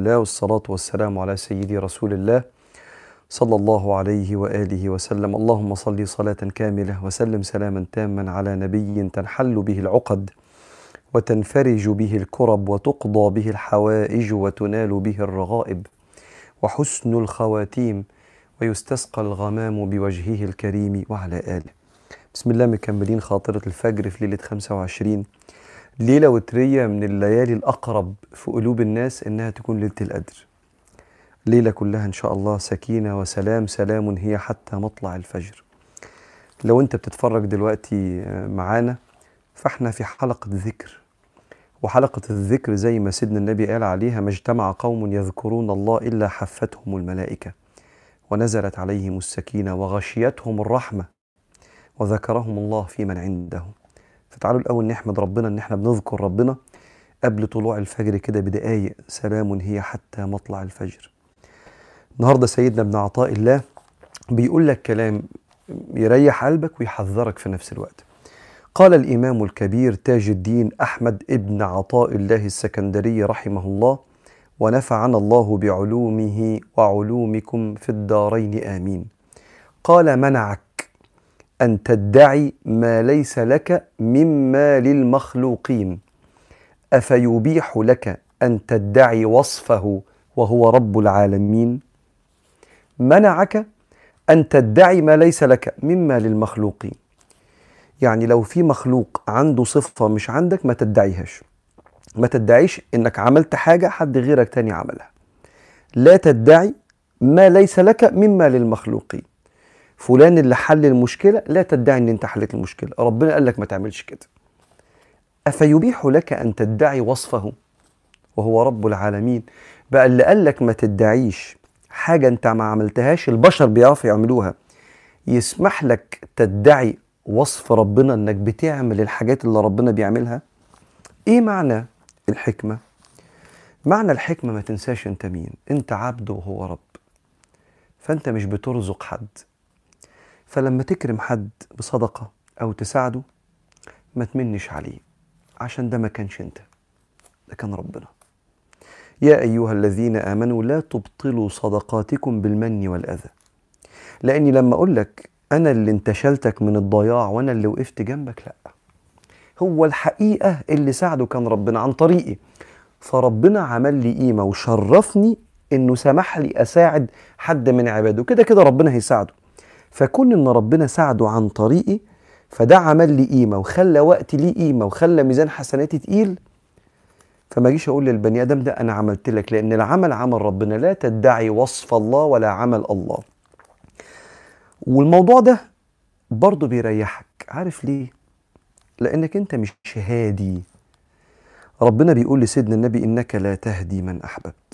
الله والصلاة والسلام على سيدي رسول الله صلى الله عليه وآله وسلم. اللهم صل صلاة كاملة وسلم سلاما تاما على نبي تنحل به العقد وتنفرج به الكرب وتقضى به الحوائج وتنال به الرغائب وحسن الخواتيم ويستسقى الغمام بوجهه الكريم وعلى آله. بسم الله مكملين خاطرة الفجر في ليلة 25 ليلة وترية من الليالي الأقرب في قلوب الناس إنها تكون ليلة القدر. ليلة كلها إن شاء الله سكينة وسلام سلام هي حتى مطلع الفجر. لو أنت بتتفرج دلوقتي معانا فإحنا في حلقة ذكر. وحلقة الذكر زي ما سيدنا النبي قال عليها ما اجتمع قوم يذكرون الله إلا حفتهم الملائكة ونزلت عليهم السكينة وغشيتهم الرحمة وذكرهم الله في من عنده فتعالوا الأول نحمد ربنا إن إحنا بنذكر ربنا قبل طلوع الفجر كده بدقايق. سلام هي حتى مطلع الفجر. النهاردة سيدنا ابن عطاء الله بيقول لك كلام يريح قلبك ويحذرك في نفس الوقت. قال الإمام الكبير تاج الدين أحمد ابن عطاء الله السكندري رحمه الله ونفعنا الله بعلومه وعلومكم في الدارين آمين. قال منعك أن تدعي ما ليس لك مما للمخلوقين أفيبيح لك أن تدعي وصفه وهو رب العالمين. منعك أن تدعي ما ليس لك مما للمخلوقين يعني لو في مخلوق عنده صفة مش عندك ما تدعيهاش. ما تدعيش إنك عملت حاجة حد غيرك تاني عملها. لا تدعي ما ليس لك مما للمخلوقين فلان اللي حل المشكلة لا تدعي ان أنت حلت المشكلة. ربنا قال لك ما تعملش كده. أفيبيح لك أن تدعي وصفه وهو رب العالمين؟ بقى اللي قال لك ما تدعيش حاجة أنت ما عملتهاش البشر بيعرفوا يعملوها. يسمح لك تدعي وصف ربنا إنك بتعمل الحاجات اللي ربنا بيعملها؟ إيه معنى الحكمة؟ معنى الحكمة ما تنساش أنت مين؟ أنت عبد وهو رب. فأنت مش بترزق حد. فلما تكرم حد بصدقة أو تساعده ما تمنش عليه عشان ده ما كانش أنت ده كان ربنا. يا أيها الذين آمنوا لا تبطلوا صدقاتكم بالمن والأذى لأني لما أقول لك أنا اللي انتشلتك من الضياع وأنا اللي وقفت جنبك لأ هو الحقيقة اللي ساعده كان ربنا عن طريقي. فربنا عمل لي قيمة وشرفني إنه سمح لي أساعد حد من عباده كده كده ربنا هيساعده. فكون إن ربنا ساعده عن طريقي فده عمل لي قيمة وخلى وقتي ليه قيمة وخلى ميزان حسناتي تقيل فما اجيش أقول للبني آدم ده أنا عملت لك لأن العمل عمل ربنا لا تدعي وصف الله ولا عمل الله. والموضوع ده برضه بيريحك عارف ليه؟ لأنك أنت مش هادي. ربنا بيقول لسيدنا النبي إنك لا تهدي من أحببت.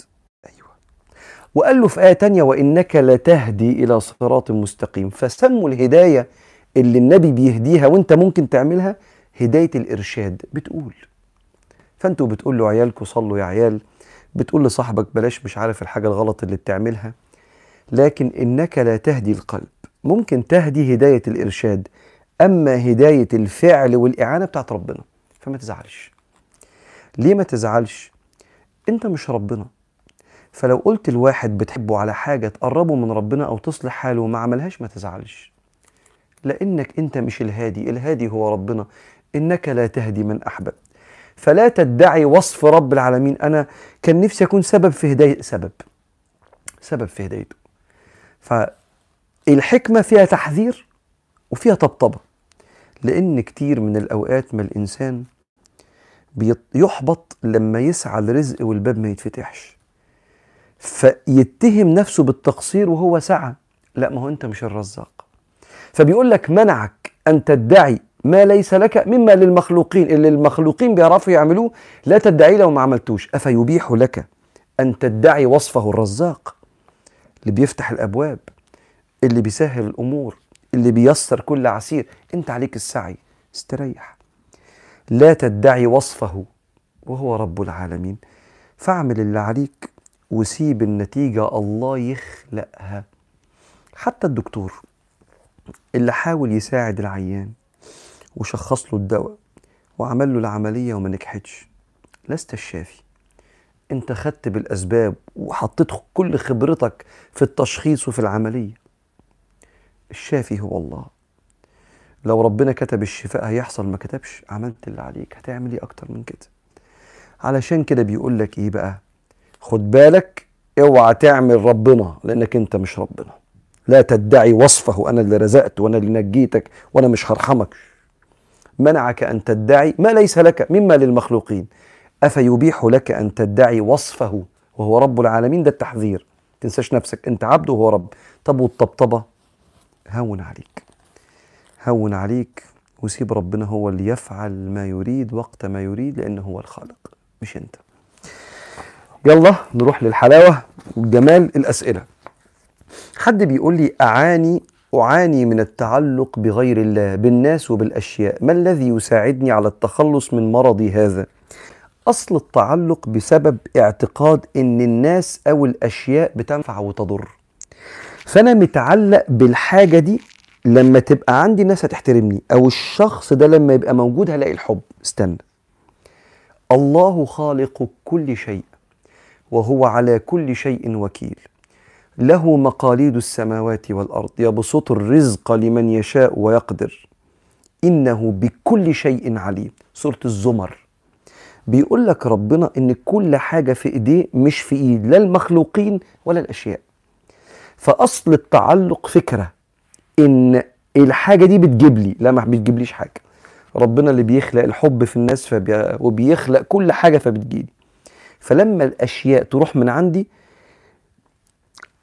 وقال له في آية تانية وإنك لا تهدي إلى صراط مستقيم. فسموا الهداية اللي النبي بيهديها وأنت ممكن تعملها هداية الإرشاد. بتقول فأنتوا بتقول عيالكم صلوا يا عيال بتقول لصاحبك بلاش مش عارف الحاجة الغلط اللي بتعملها. لكن إنك لا تهدي القلب. ممكن تهدي هداية الإرشاد أما هداية الفعل والإعانة بتاعت ربنا. فما تزعلش. ليه ما تزعلش؟ أنت مش ربنا. فلو قلت الواحد بتحبه على حاجة تقربه من ربنا أو تصلح حاله وما عملهاش ما تزعلش. لأنك أنت مش الهادي الهادي هو ربنا. إنك لا تهدي من أحببت. فلا تدعي وصف رب العالمين. أنا كان نفسي أكون سبب في هداية سبب. سبب في هدايته. فالحكمة فيها تحذير وفيها طبطبة. لأن كتير من الأوقات ما الإنسان بيحبط لما يسعى لرزق والباب ما يتفتحش. فيتهم نفسه بالتقصير وهو سعى. لا ما هو أنت مش الرزاق. فبيقول لك منعك أن تدعي ما ليس لك مما للمخلوقين اللي المخلوقين بيعرفوا يعملوه لا تدعي لو ما عملتوش. أفيبيح لك أن تدعي وصفه الرزاق؟ اللي بيفتح الأبواب اللي بيسهل الأمور اللي بيسر كل عسير. أنت عليك السعي استريح. لا تدعي وصفه وهو رب العالمين. فاعمل اللي عليك وسيب النتيجة الله يخلقها. حتى الدكتور اللي حاول يساعد العيان وشخص له الدواء وعمل له العملية وما نجحتش لست الشافي. انت خدت بالأسباب وحطيت كل خبرتك في التشخيص وفي العملية. الشافي هو الله. لو ربنا كتب الشفاء هيحصل ما كتبش. عملت اللي عليك. هتعمل إيه أكتر من كده؟ علشان كده بيقول لك إيه بقى؟ خد بالك اوعى تعمل ربنا لأنك أنت مش ربنا. لا تدعي وصفه أنا اللي رزقت وأنا اللي نجيتك وأنا مش هرحمك. منعك أن تدعي ما ليس لك مما للمخلوقين. أفيبيح لك أن تدعي وصفه وهو رب العالمين؟ ده التحذير. تنساش نفسك أنت عبد وهو رب. طب والطبطبة؟ هون عليك. هون عليك. وسيب ربنا هو اللي يفعل ما يريد وقت ما يريد لأنه هو الخالق مش أنت. يلا نروح للحلاوة والجمال الأسئلة. حد بيقول لي أعاني أعاني من التعلق بغير الله بالناس وبالأشياء ما الذي يساعدني على التخلص من مرضي هذا؟ أصل التعلق بسبب اعتقاد إن الناس أو الأشياء بتنفع وتضر. فأنا متعلق بالحاجة دي لما تبقى عندي ناس هتحترمني أو الشخص ده لما يبقى موجود هلاقي الحب. استنى. الله خالق كل شيء. وهو على كل شيء وكيل. له مقاليد السماوات والأرض يبسط الرزق لمن يشاء ويقدر. إنه بكل شيء عليم. سورة الزمر. بيقول لك ربنا إن كل حاجة في إيديه مش في إيد لا المخلوقين ولا الأشياء. فأصل التعلق فكرة. إن الحاجة دي بتجيب لي. لا ما بتجيبليش حاجة. ربنا اللي بيخلق الحب في الناس فبي... وبيخلق كل حاجة فبتجيلي. فلما الأشياء تروح من عندي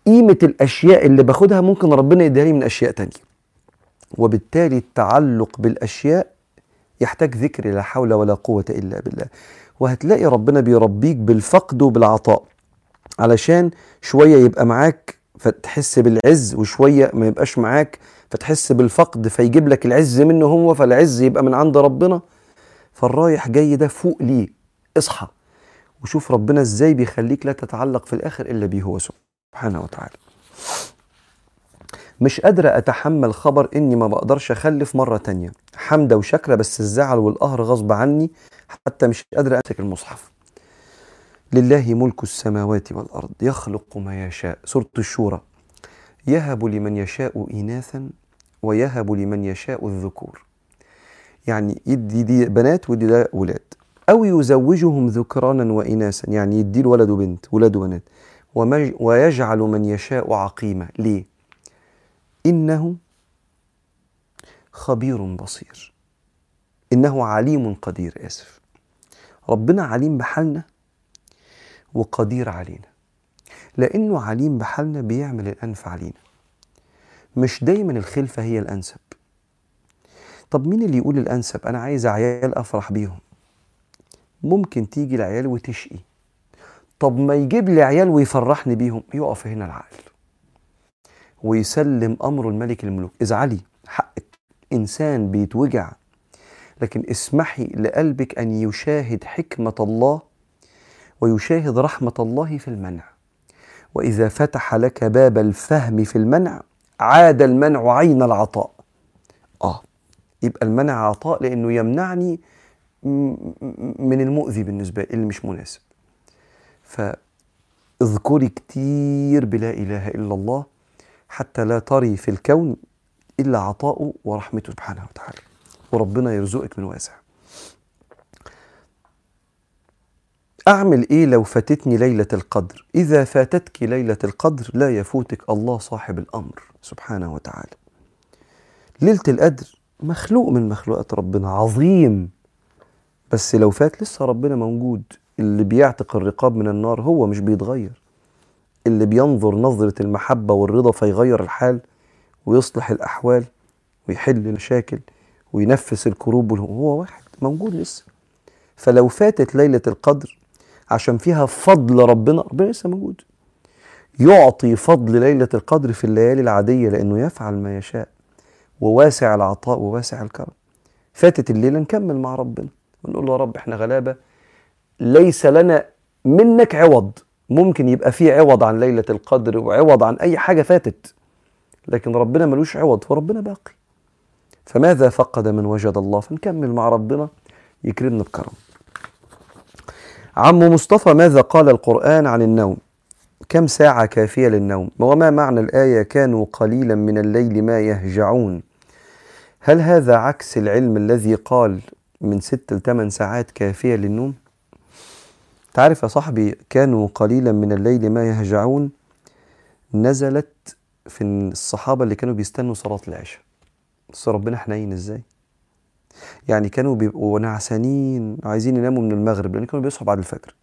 قيمة الأشياء اللي باخدها ممكن ربنا يديها لي من أشياء تانية. وبالتالي التعلق بالأشياء يحتاج ذكر لا حول ولا قوة إلا بالله. وهتلاقي ربنا بيربيك بالفقد وبالعطاء. علشان شوية يبقى معاك فتحس بالعز وشوية ما يبقاش معاك فتحس بالفقد فيجيب لك العز منه هو فالعز يبقى من عند ربنا. فالرايح جاي ده فوق ليه؟ اصحى. وشوف ربنا إزاي بيخليك لا تتعلق في الآخر إلا بيه هو سبحانه وتعالى. مش قادرة أتحمل خبر إني ما بقدرش أخلف مرة تانية. حمدة وشكرة بس الزعل والقهر غصب عني حتى مش قادرة أمسك المصحف. لله ملك السماوات والأرض يخلق ما يشاء. سورة الشورى يهب لمن يشاء إناثا ويهب لمن يشاء الذكور. يعني يدي دي بنات ودي ده ولاد. أو يزوجهم ذكرانا وإناثا يعني يدي ولد وبنت ولاد وبنات. ويجعل من يشاء عقيمة. ليه؟ إنه خبير بصير. إنه عليم قدير آسف. ربنا عليم بحالنا وقدير علينا. لأنه عليم بحالنا بيعمل الأنفع علينا. مش دايما الخلفة هي الأنسب. طب مين اللي يقول الأنسب؟ أنا عايز عيال أفرح بيهم. ممكن تيجي العيال وتشقي. طب ما يجيب لي عيال ويفرحني بيهم يقف هنا العقل. ويسلم أمره الملك الملوك. ازعلي حقك إنسان بيتوجع لكن اسمحي لقلبك أن يشاهد حكمة الله ويشاهد رحمة الله في المنع. وإذا فتح لك باب الفهم في المنع عاد المنع عين العطاء. آه يبقى المنع عطاء لأنه يمنعني من المؤذي بالنسبة لي اللي مش مناسب فاذكري كتير بلا إله إلا الله حتى لا تري في الكون إلا عطاؤه ورحمته سبحانه وتعالى وربنا يرزقك من واسع أعمل إيه لو فاتتني ليلة القدر؟ إذا فاتتك ليلة القدر لا يفوتك الله صاحب الأمر سبحانه وتعالى. ليلة القدر مخلوق من مخلوقات ربنا عظيم بس لو فات لسه ربنا موجود اللي بيعتق الرقاب من النار هو مش بيتغير. اللي بينظر نظرة المحبة والرضا فيغير الحال ويصلح الأحوال ويحل المشاكل وينفس الكروب هو واحد موجود لسه. فلو فاتت ليلة القدر عشان فيها فضل ربنا ربنا لسه موجود. يعطي فضل ليلة القدر في الليالي العادية لأنه يفعل ما يشاء وواسع العطاء وواسع الكرم. فاتت الليلة نكمل مع ربنا. ونقول له يا رب إحنا غلابة ليس لنا منك عوض. ممكن يبقى في عوض عن ليلة القدر وعوض عن أي حاجة فاتت لكن ربنا ملوش عوض فربنا باقي. فماذا فقد من وجد الله؟ فنكمل مع ربنا يكرمنا بكرم. عم مصطفى ماذا قال القرآن عن النوم؟ كم ساعة كافية للنوم؟ وما معنى الآية؟ كانوا قليلا من الليل ما يهجعون. هل هذا عكس العلم الذي قال من ست لثمان ساعات كافية للنوم. تعرف يا صاحبي كانوا قليلا من الليل ما يهجعون. نزلت في الصحابة اللي كانوا بيستنوا صلاة العشاء. بس ربنا حنين إزاي؟ يعني كانوا بيبقوا نعسانين عايزين يناموا من المغرب لأن كانوا بيصحوا بعد الفجر.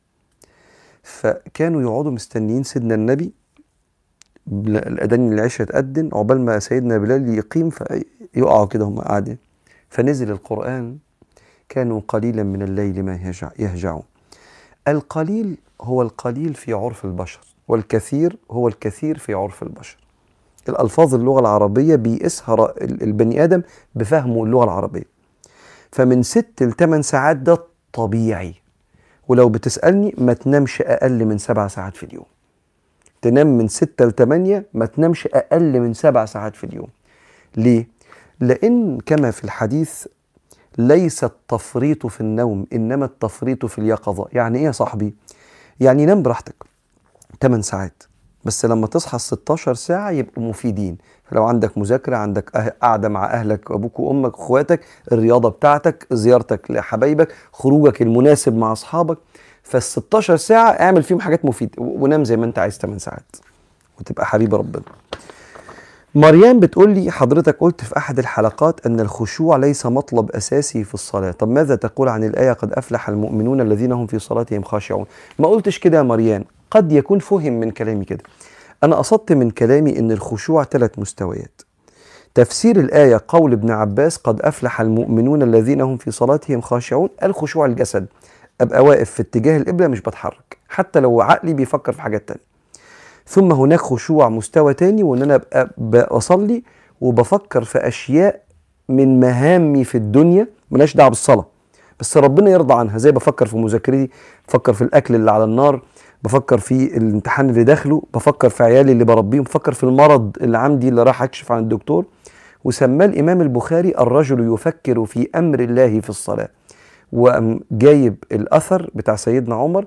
فكانوا يقعدوا مستنيين سيدنا النبي. الأذان العشاء يتأذن عقبال ما سيدنا بلال يقيم فيقعوا كده هم قاعدين. فنزل القرآن. كانوا قليلا من الليل ما يهجع يهجعون. القليل هو القليل في عرف البشر والكثير هو الكثير في عرف البشر. الألفاظ اللغة العربية بيقيسها البني آدم بفهمه اللغة العربية. فمن ست لثمان ساعات ده طبيعي. ولو بتسألني ما تنامش أقل من سبع ساعات في اليوم. تنام من ستة لثمانية ما تنامش أقل من سبع ساعات في اليوم. ليه؟ لأن كما في الحديث ليس التفريط في النوم إنما التفريط في اليقظة. يعني إيه يا صاحبي؟ يعني نام براحتك 8 ساعات بس لما تصحى ال 16 ساعة يبقوا مفيدين. فلو عندك مذاكرة عندك أه- قاعدة مع أهلك أبوك وأمك وأخواتك الرياضة بتاعتك زيارتك لحبايبك خروجك المناسب مع أصحابك فال 16 ساعة اعمل فيهم حاجات مفيدة ونام زي ما أنت عايز 8 ساعات وتبقى حبيب ربنا. مريم بتقول لي حضرتك قلت في أحد الحلقات أن الخشوع ليس مطلب أساسي في الصلاة. طب ماذا تقول عن الآية قد أفلح المؤمنون الذين هم في صلاتهم خاشعون؟ ما قلتش كده يا مريم. قد يكون فهم من كلامي كده. أنا قصدت من كلامي أن الخشوع ثلاث مستويات. تفسير الآية قول ابن عباس قد أفلح المؤمنون الذين هم في صلاتهم خاشعون الخشوع الجسد. أبقى واقف في اتجاه القبلة مش بتحرك. حتى لو عقلي بيفكر في حاجات تانية. ثم هناك خشوع مستوى تاني وإن أنا أبقى بصلي وبفكر في أشياء من مهامي في الدنيا ملهاش دعوة بالصلاة. بس ربنا يرضى عنها. زي بفكر في مذاكرتي بفكر في الأكل اللي على النار بفكر في الامتحان اللي داخله بفكر في عيالي اللي بربيهم بفكر في المرض اللي عندي اللي راح أكشف عن الدكتور. وسماه الإمام البخاري الرجل يفكر في أمر الله في الصلاة. وقام جايب الأثر بتاع سيدنا عمر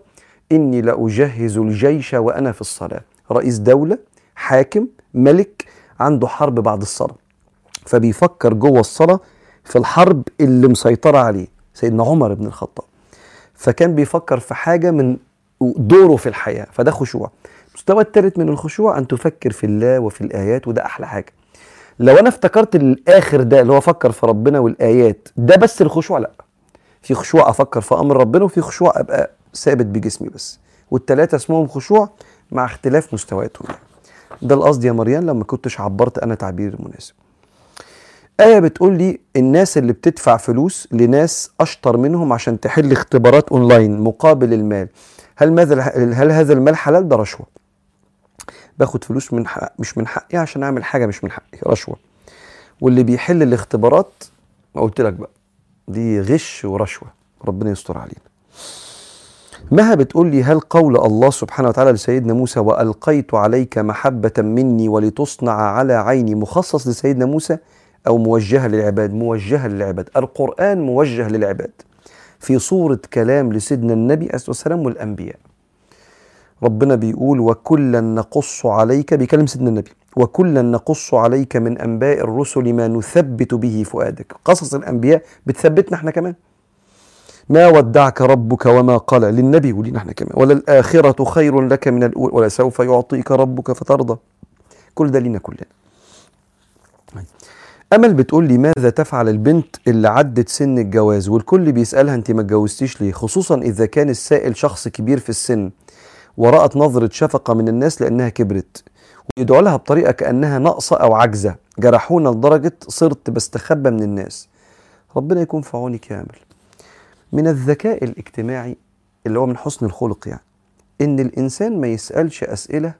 إني لأجهز الجيش وأنا في الصلاة. رئيس دولة حاكم ملك عنده حرب بعد الصلاة فبيفكر جوه الصلاة في الحرب اللي مسيطرة عليه سيدنا عمر بن الخطاب. فكان بيفكر في حاجة من دوره في الحياة فده خشوع. المستوى الثالث من الخشوع أن تفكر في الله وفي الآيات وده أحلى حاجة. لو أنا افتكرت الآخر ده اللي هو فكر في ربنا والآيات ده بس الخشوع؟ لأ. في خشوع أفكر في أمر ربنا وفي خشوع أبقى ثابت بجسمي بس. والتلاتة اسمهم خشوع مع اختلاف مستوياتهم. ده القصد يا مريان لما كنتش عبرت أنا تعبير المناسب. آية بتقول لي الناس اللي بتدفع فلوس لناس أشطر منهم عشان تحل اختبارات أونلاين مقابل المال. هل ماذا هل هذا المال حلال؟ ده رشوة. باخد فلوس من حق مش من حقي عشان أعمل حاجة مش من حقي رشوة. واللي بيحل الاختبارات ما قلت لك بقى دي غش ورشوة. ربنا يستر علينا. مها بتقول لي هل قول الله سبحانه وتعالى لسيدنا موسى وألقيت عليك محبة مني ولتصنع على عيني مخصص لسيدنا موسى أو موجهة للعباد؟ موجهة للعباد. القرآن موجه للعباد. في صورة كلام لسيدنا النبي عليه الصلاة والسلام والأنبياء. ربنا بيقول وكلا نقص عليك بيكلم سيدنا النبي وكلا نقص عليك من أنباء الرسل ما نثبت به فؤادك. قصص الأنبياء بتثبتنا إحنا كمان. ما ودعك ربك وما قال للنبي ولينا إحنا كمان وللآخرة خير لك من الأولى ولسوف يعطيك ربك فترضى. كل ده لينا كلنا. أمل بتقول لي ماذا تفعل البنت اللي عدت سن الجواز؟ والكل بيسألها أنت ما اتجوزتيش ليه خصوصا إذا كان السائل شخص كبير في السن. ورأت نظرة شفقة من الناس لأنها كبرت. ويدعوا لها بطريقة كأنها ناقصة أو عجزة جرحونا لدرجة صرت بستخبى من الناس. ربنا يكون في عونك يا أمل. من الذكاء الاجتماعي اللي هو من حسن الخلق يعني إن الإنسان ما يسألش أسئلة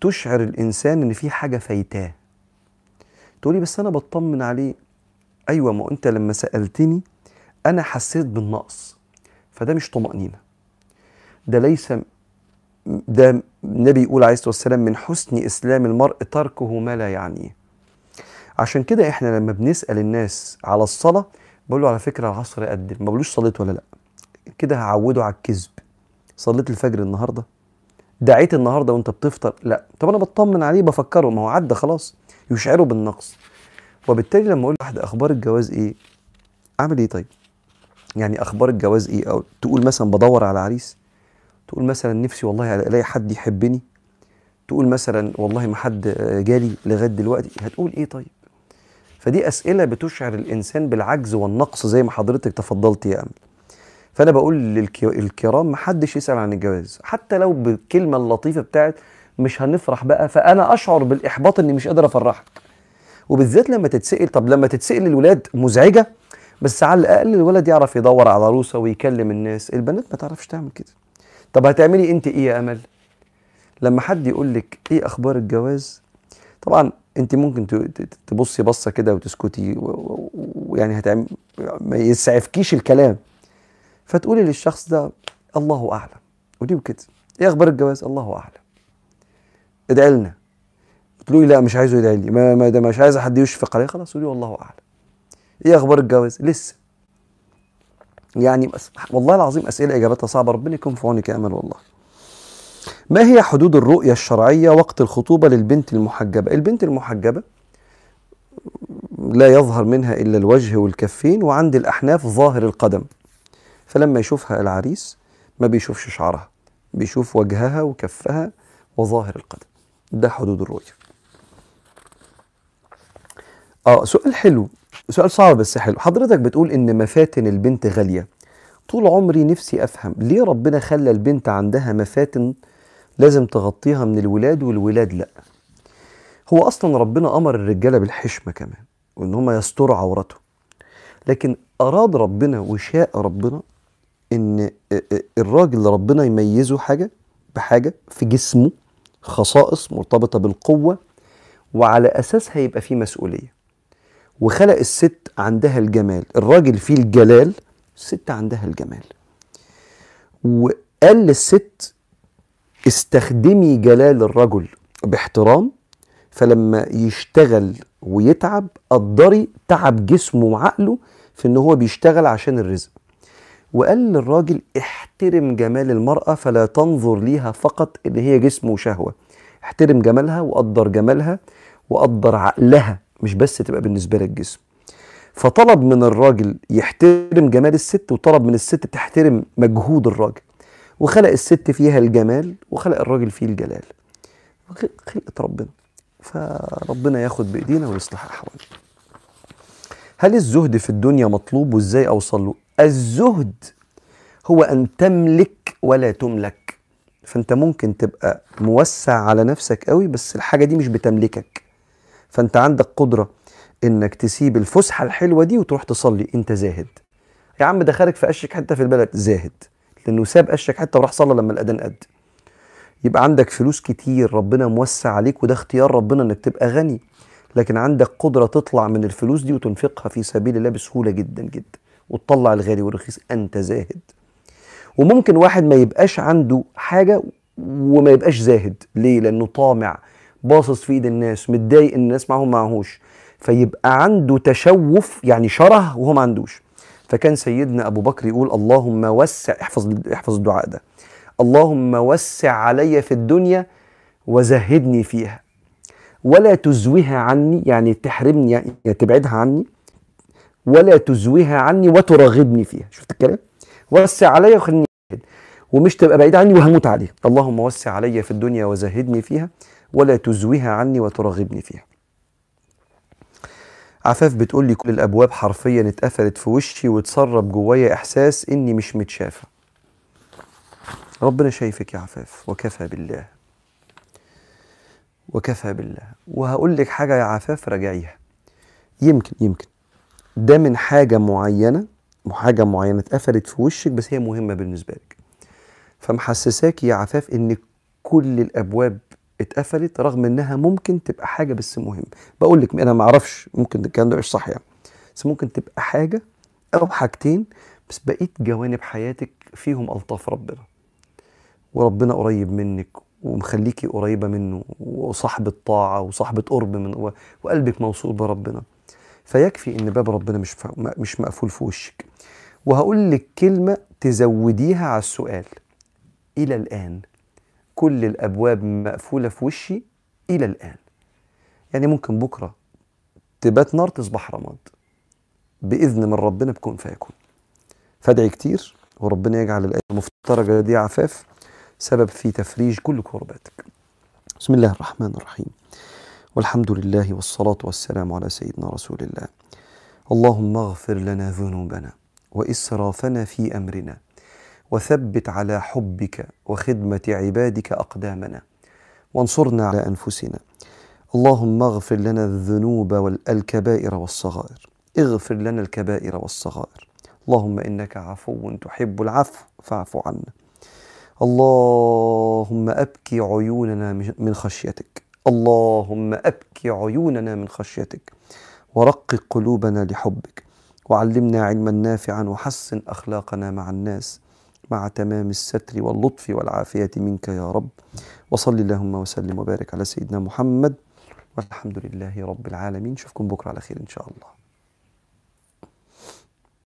تشعر الإنسان إن في حاجة فايتاه. تقولي بس أنا بطمن عليه. أيوه ما أنت لما سألتني أنا حسيت بالنقص. فده مش طمأنينة. ده ليس ده النبي يقول عليه الصلاة والسلام من حسن إسلام المرء تركه ما لا يعنيه. عشان كده إحنا لما بنسأل الناس على الصلاة بقول له على فكرة العصر قدم ما بقولوش صليت ولا لأ. كده هعوده على الكذب. صليت الفجر النهارده؟ دعيت النهارده وأنت بتفطر؟ لأ. طب أنا بطمن عليه بفكره. ما هو عدى خلاص. يشعره بالنقص. وبالتالي لما أقول لواحد أخبار الجواز إيه؟ أعمل إيه طيب؟ يعني أخبار الجواز إيه؟ أو تقول مثلا بدور على عريس. تقول مثلا نفسي والله ألاقي حد يحبني. تقول مثلا والله ما حد جالي لغاية دلوقتي. هتقول إيه طيب؟ فدي أسئلة بتشعر الإنسان بالعجز والنقص زي ما حضرتك تفضلت يا امل فأنا بقول للكرام ما حدش يسأل عن الجواز. حتى لو بالكلمة اللطيفة بتاعت مش هنفرح بقى فأنا أشعر بالإحباط إني مش قادر أفرحك. وبالذات لما تتسأل طب لما تتسأل الولاد مزعجة بس على الأقل الولد يعرف يدور على عروسة ويكلم الناس. البنات ما تعرفش تعمل كده. طب هتعملي أنت إيه يا أمل؟ لما حد يقول لك إيه أخبار الجواز؟ طبعا انت ممكن تبصي بصة كده وتسكتي ويعني هتعمل ما يسعفكيش الكلام. فتقولي للشخص ده الله أعلم. ودي وكده إيه أخبار الجواز؟ الله أعلم. ادعي لنا. تقولي لا مش عايزه يدعي لي. ما, ما ده مش عايز حد يشفق عليه خلاص. قولي والله أعلم. إيه أخبار الجواز؟ لسه. يعني والله العظيم أسئلة إجابتها صعبة. ربنا يكون في عونك يا أمل والله. ما هي حدود الرؤية الشرعية وقت الخطوبة للبنت المحجبة؟ البنت المحجبة لا يظهر منها إلا الوجه والكفين وعند الأحناف ظاهر القدم. فلما يشوفها العريس ما بيشوفش شعرها بيشوف وجهها وكفها وظاهر القدم. ده حدود الرؤية. آه سؤال حلو سؤال صعب بس حلو. حضرتك بتقول إن مفاتن البنت غالية. طول عمري نفسي أفهم ليه ربنا خلى البنت عندها مفاتن لازم تغطيها من الولاد والولاد لا. هو أصلا ربنا أمر الرجاله بالحشمة كمان وإن هم يستروا عورته لكن أراد ربنا وشاء ربنا إن الراجل ربنا يميزه حاجة بحاجة في جسمه خصائص مرتبطة بالقوة وعلى اساسها يبقى فيه مسؤولية. وخلق الست عندها الجمال الراجل فيه الجلال الست عندها الجمال. وقال للست استخدمي جلال الرجل باحترام فلما يشتغل ويتعب قدري تعب جسمه وعقله في إن هو بيشتغل عشان الرزق. وقال للراجل احترم جمال المرأة فلا تنظر ليها فقط إن هي جسم وشهوة. احترم جمالها وقدر جمالها وقدر عقلها مش بس تبقى بالنسبة لك جسم. فطلب من الراجل يحترم جمال الست وطلب من الست تحترم مجهود الراجل. وخلق الست فيها الجمال وخلق الراجل فيه الجلال. خلقة ربنا. فربنا ياخد بإيدينا ويصلح أحوالنا. هل الزهد في الدنيا مطلوب وإزاي أوصل له؟ الزهد هو أن تملك ولا تملك. فأنت ممكن تبقى موسع على نفسك قوي بس الحاجة دي مش بتملكك. فأنت عندك قدرة إنك تسيب الفسحة الحلوة دي وتروح تصلي. أنت زاهد. يا عم خارج في قشك حتة في البلد زاهد. لأنه ساب قشك حتة وراح صلى لما الأذان قد يبقى عندك فلوس كتير ربنا موسع عليك وده اختيار ربنا إنك تبقى غني. لكن عندك قدرة تطلع من الفلوس دي وتنفقها في سبيل الله بسهولة جدا جدا. وتطلع الغالي والرخيص أنت زاهد. وممكن واحد ما يبقاش عنده حاجة وما يبقاش زاهد. ليه؟ لأنه طامع باصص في إيد الناس متضايق إن الناس معاهم معهوش. فيبقى عنده تشوف يعني شره وهو ما عندوش. فكان سيدنا أبو بكر يقول اللهم وسع احفظ احفظ الدعاء ده. اللهم وسع علي في الدنيا وزهدني فيها. ولا تزويها عني يعني تحرمني يعني تبعدها عني. ولا تزويها عني وترغبني فيها. شفت الكلام؟ وسع عليا وخليني ومش تبقى بعيد عني وهموت عليه اللهم وسع علي في الدنيا وزهدني فيها. ولا تزويها عني وترغبني فيها. عفاف بتقول لي كل الأبواب حرفيا اتقفلت في وشي وتسرب جوايا إحساس إني مش متشافة. ربنا شايفك يا عفاف وكفى بالله. وكفى بالله. وهقول لك حاجة يا عفاف راجعيها. يمكن يمكن. ده من حاجة معينة حاجة معينة اتقفلت في وشك بس هي مهمة بالنسبة لك. فمحسساكي يا عفاف إن كل الأبواب اتقفلت رغم إنها ممكن تبقى حاجة بس مهم. بقول لك أنا ما أعرفش ممكن الكلام ده مش صح يعني بس ممكن تبقى حاجة أو حاجتين بس بقيت جوانب حياتك فيهم ألطاف ربنا. وربنا قريب منك ومخليكي قريبة منه وصاحبة طاعة وصاحبة قرب من وقلبك موصول بربنا. فيكفي إن باب ربنا مش مش مقفول في وشك. وهقول لك كلمة تزوديها على السؤال. إلى الآن كل الأبواب مقفولة في وشي إلى الآن. يعني ممكن بكرة تبات نار تصبح رماد. بإذن من ربنا بكون فيكون. فادعي كتير وربنا يجعل الآية المفترجة دي عفاف سبب في تفريج كل كرباتك بسم الله الرحمن الرحيم. والحمد لله والصلاة والسلام على سيدنا رسول الله. اللهم اغفر لنا ذنوبنا وإسرافنا في أمرنا. وثبت على حبك وخدمة عبادك أقدامنا. وانصرنا على أنفسنا. اللهم اغفر لنا الذنوب والكبائر والصغائر. اغفر لنا الكبائر والصغائر. اللهم إنك عفو تحب العفو فاعف عنا. اللهم أبكي عيوننا من خشيتك. اللهم أبكي عيوننا من خشيتك. ورقق قلوبنا لحبك. وعلمنا علما نافعا وحسن أخلاقنا مع الناس. مع تمام الستر واللطف والعافية منك يا رب. وصل اللهم وسلم وبارك على سيدنا محمد والحمد لله رب العالمين. نشوفكم بكرة على خير إن شاء الله.